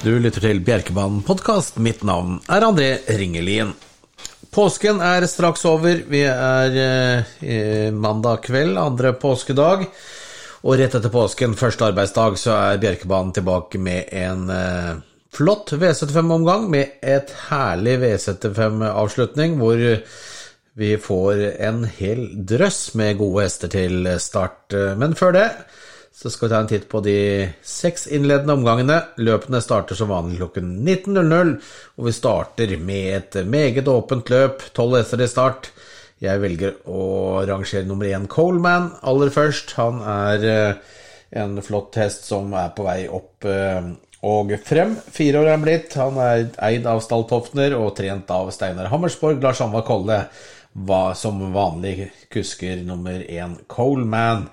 Du lytter til Bjerkebanen podkast. Mitt navn er André Ringelien. Påsken er straks over. Vi er eh, mandag kveld, andre påskedag. Og rett etter påsken, første arbeidsdag, så er Bjerkebanen tilbake med en eh, flott V75-omgang med et herlig V75-avslutning hvor vi får en hel drøss med gode hester til start. Men før det så skal vi ta en titt på de seks innledende omgangene. Løpene starter som vanlig klokken 19.00, og vi starter med et meget åpent løp, tolv hester i start. Jeg velger å rangere nummer én Coleman aller først. Han er eh, en flott hest som er på vei opp eh, og frem. Fire år er han blitt. Han er eid av Stalltoftner og trent av Steinar Hammersborg. Lars Anvar Kolle var som vanlig kusker nummer én Coleman.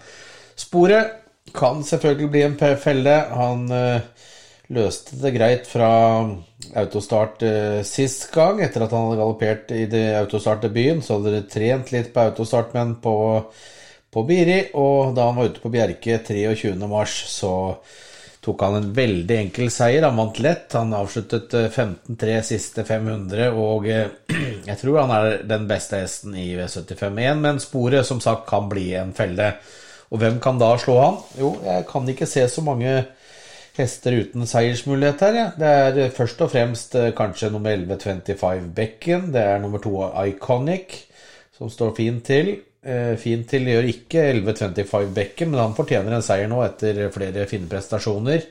Sporet kan selvfølgelig bli en felle. Han uh, løste det greit fra autostart uh, sist gang, etter at han hadde galoppert i det autostartdebuten. Så hadde de trent litt på autostartmenn på, på Biri, og da han var ute på Bjerke 23.3, så tok han en veldig enkel seier. Han vant lett. Han avsluttet 15-3 eh, siste 500, og jeg tror han er den beste hesten i V75-1, men sporet som sagt kan bli en felle. Og hvem kan da slå han? Jo, jeg kan ikke se så mange hester uten seiersmulighet her. Ja. Det er først og fremst eh, kanskje nummer 11 25 Becken. Det er nummer 2 Iconic, som står fint til. Eh, fint til gjør ikke 11 25 Becken, men han fortjener en seier nå etter flere fine prestasjoner.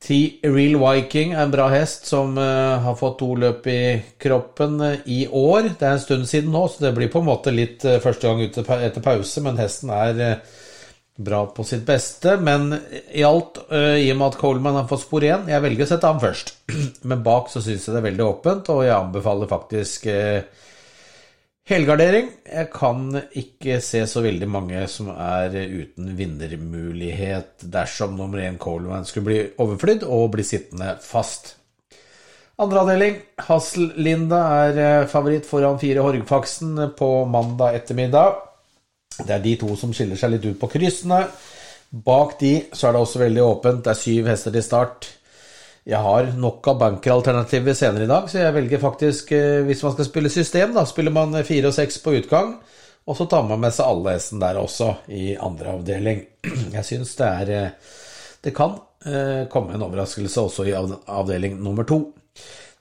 T-Real Viking er en bra hest som uh, har fått to løp i kroppen uh, i år. Det er en stund siden nå, så det blir på en måte litt uh, første gang ute etter pause, men hesten er bra på sitt beste. Men i alt, i og med at Coleman har fått spor igjen, jeg velger å sette ham først. men bak så syns jeg det er veldig åpent, og jeg anbefaler faktisk Helgardering. Jeg kan ikke se så veldig mange som er uten vinnermulighet dersom nummer én Coleman skulle bli overflydd og bli sittende fast. Andre avdeling. Hassel-Linda er eh, favoritt foran fire Horgfaksen på mandag ettermiddag. Det er de to som skiller seg litt ut på kryssene. Bak de så er det også veldig åpent. Det er syv hester til start. Jeg har nok av bankeralternativer senere i dag, så jeg velger faktisk, eh, hvis man skal spille system, da spiller man fire og seks på utgang, og så tar man med seg alle hesten der også, i andre avdeling. Jeg syns det er eh, Det kan eh, komme en overraskelse også i avdeling nummer to.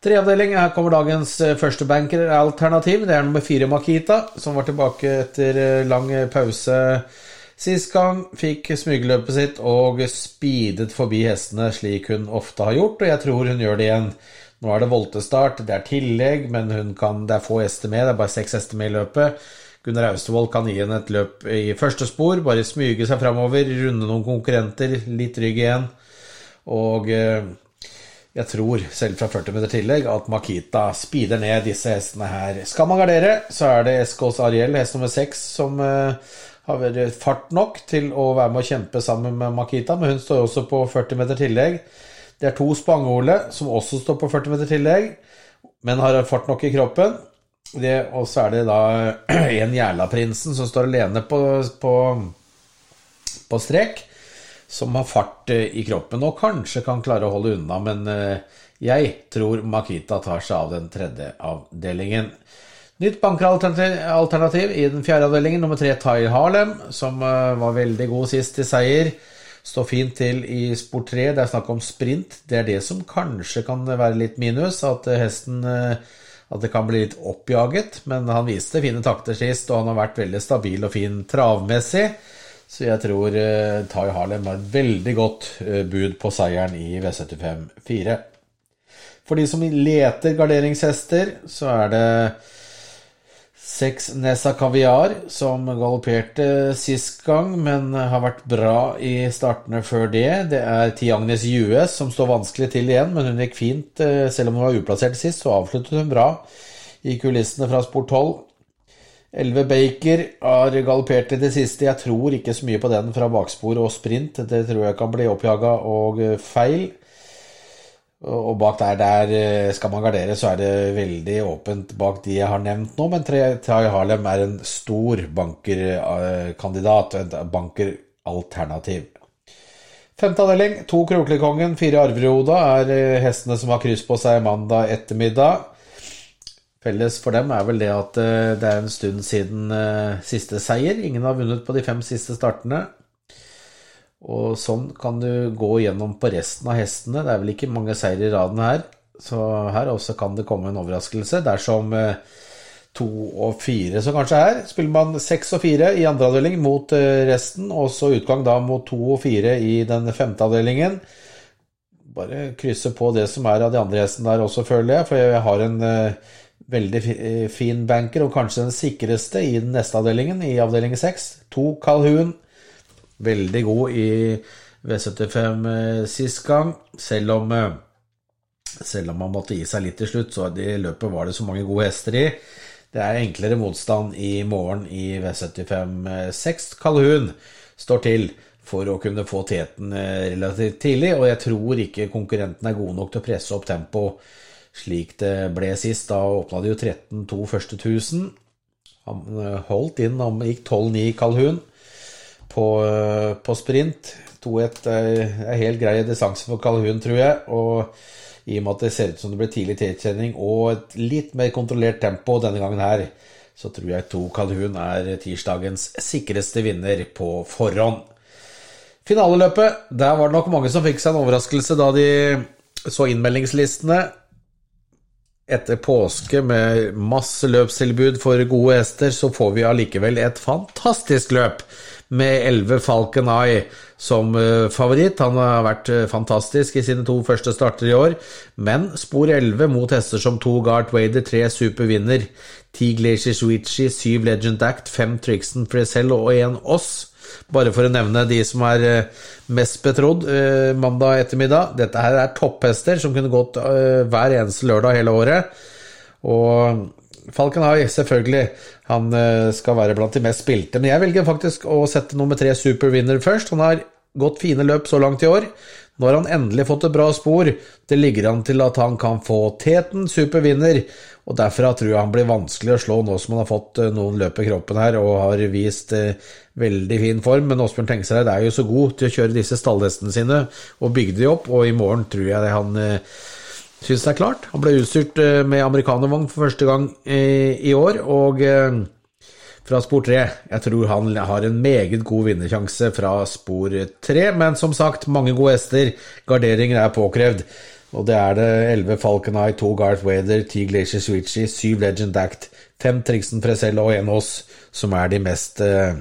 Treavdeling, her kommer dagens første bankeralternativ. Det er nummer fire Makita, som var tilbake etter lang pause Sist gang fikk smygeløpet sitt og speedet forbi hestene slik hun ofte har gjort, og jeg tror hun gjør det igjen. Nå er det voltestart, det er tillegg, men kan, det er få hester med, det er bare seks hester med i løpet. Gunnar Austevoll kan gi henne et løp i første spor, bare smyge seg framover, runde noen konkurrenter, litt rygg igjen. Og eh, jeg tror, selv fra 40 meter tillegg, at Makita speeder ned disse hestene her. Skal man gardere, så er det Eskås Ariel, hest nummer seks, som eh, har vært fart nok til å være med å kjempe sammen med Makita, men hun står også på 40 meter tillegg. Det er to Spangole som også står på 40 meter tillegg, men har fart nok i kroppen. og så er det da en Jærlaprinsen som står alene på, på, på, strek, som har fart eh, i kroppen og kanskje kan klare å holde unna, men eh, jeg tror Makita tar seg av den tredje avdelingen. Nytt bankeralternativ i den fjerde avdelingen, nummer tre Ty Harlem, som eh, var veldig god sist til seier. Står fint til i sport tre. Det er snakk om sprint. Det er det som kanskje kan være litt minus, at eh, hesten eh, at det kan bli litt oppjaget. Men han viste fine takter sist, og han har vært veldig stabil og fin travmessig. Så jeg tror Ty Harlem har et veldig godt bud på seieren i V75 4. For de som leter garderingshester, så er det Seks Nessa Kaviar, som galopperte sist gang, men har vært bra i startene før det. Det er Ti Agnes US, som står vanskelig til igjen, men hun gikk fint. Eh, selv om hun var uplassert sist, så avsluttet hun bra i kulissene fra sport 12. Elleve Baker har galoppert i det siste. Jeg tror ikke så mye på den fra bakspor og sprint. Det tror jeg kan bli oppjaga og feil. Og bak der, der eh, skal man gardere, så er det veldig åpent bak de jeg har nevnt nå. Men Trai Harlem er en stor bankerkandidat, et bankeralternativ. Femte avdeling, to Kroklekongen, fire Arveroda, er eh, hestene som har kryss på seg mandag ettermiddag. Felles for dem er vel det at eh, det er en stund siden siste seier. Ingen har vunnet på de fem siste startene. Og sånn kan du gå gjennom på resten av hestene. Det er vel ikke mange seier i raden her. Så her også kan det komme en overraskelse dersom to og fire som kanskje er. Spiller man seks og fire i andre avdeling mot eh, resten, og så utgang da mot to og fire i den femte avdelingen. Bare krysse på det som er av de andre hestene der også, føler jeg, for jeg har en uh, veldig eh, fin banker, og kanskje den sikreste i den neste avdelingen, i avdeling seks. To Calhoun. Veldig god i V75 uh, sist gang, selv om uh, selv om man måtte gi seg litt til slutt, så i løpet var det så mange gode hester i. Det er enklere motstand i morgen i V75-6. Kalhun står til for å kunne få teten eh, relativt tidlig, og jeg tror ikke konkurrenten er god nok til å presse opp tempo slik det ble sist. Da åpna det jo 13-2 første 1000. Han eh, holdt inn, han gikk 12-9 Calhoun på, eh, på sprint. 2-1 er helt grei distanse for Calhoun, tror jeg. og i og med at det ser ut som det blir tidlig tilkjenning og et litt mer kontrollert tempo denne gangen her, så tror jeg to Calhoun er tirsdagens sikreste vinner på forhånd. Finaleløpet, der var det nok mange som fikk seg en overraskelse da de så innmeldingslistene. Etter påske med masse løpstilbud for gode hester, så får vi allikevel et fantastisk løp med 11 Falcon Eye som eh, favoritt. Han har vært eh, fantastisk i sine to første starter i år, men spor 11 mot hester som to Gart Wader, tre Supervinner, ti Glacier Switchy, syv Legend Act, fem Trixon Fresell og én Oss. Bare for å nevne de som er eh, mest betrodd mandag ettermiddag. Dette her er topphester som kunne gått hver eneste lørdag hele året. Og Falcon High, selvfølgelig. Han eh, skal være blant de mest spilte. Men jeg velger faktisk å sette nummer tre Superwinner først. Han har gått fine løp så langt i år. Nå har han endelig fått et bra spor. Det ligger an til at han kan få teten supervinner, og derfra tror jeg han blir vanskelig å slå nå som han har fått eh, noen løp i kroppen her og har vist eh, veldig fin form. Men Åsbjørn Tengsereid er jo så god til å kjøre disse stallhestene sine og bygge de opp, og i morgen tror jeg han eh, syns det er klart. Han ble utstyrt eh, med amerikanervogn for første gang i år, og eh, fra spor tre. Jeg tror han har en meget god vinnersjanse fra spor 3, men som sagt, mange gode hester. Garderinger er påkrevd. Og det er det 11 Falcon Eye, 2 Garth Wader, 10 Glacier Switchy, 7 Legend Act, 5 Triksen Presell og 1 Aas, som er de mest eh,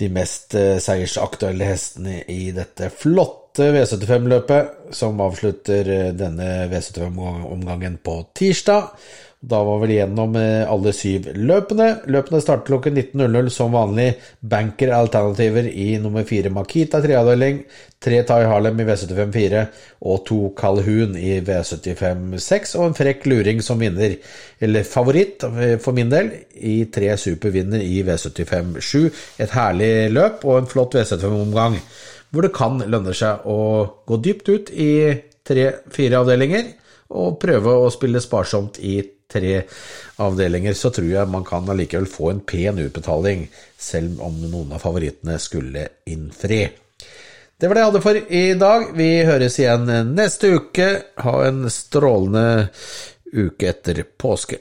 de mest seiersaktuelle hestene i dette flotte flotte V75-løpet som avslutter eh, denne V75-omgangen på tirsdag. Da var vel gjennom eh, alle syv løpene. Løpene starter klokken 19.00 som vanlig. Banker-alternativer i nummer fire Makita treavdeling, tre Tai Harlem i V75-4 og to Calhoun i V75-6, og en frekk luring som vinner, eller favoritt eh, for min del, i tre supervinner i V75-7. Et herlig løp og en flott V75-omgang hvor det kan lønne seg å gå dypt ut i tre-fire avdelinger og prøve å spille sparsomt i tre avdelinger, så tror jeg man kan allikevel få en pen utbetaling, selv om noen av favorittene skulle innfri. Det var det jeg hadde for i dag. Vi høres igjen neste uke. Ha en strålende uke etter påske.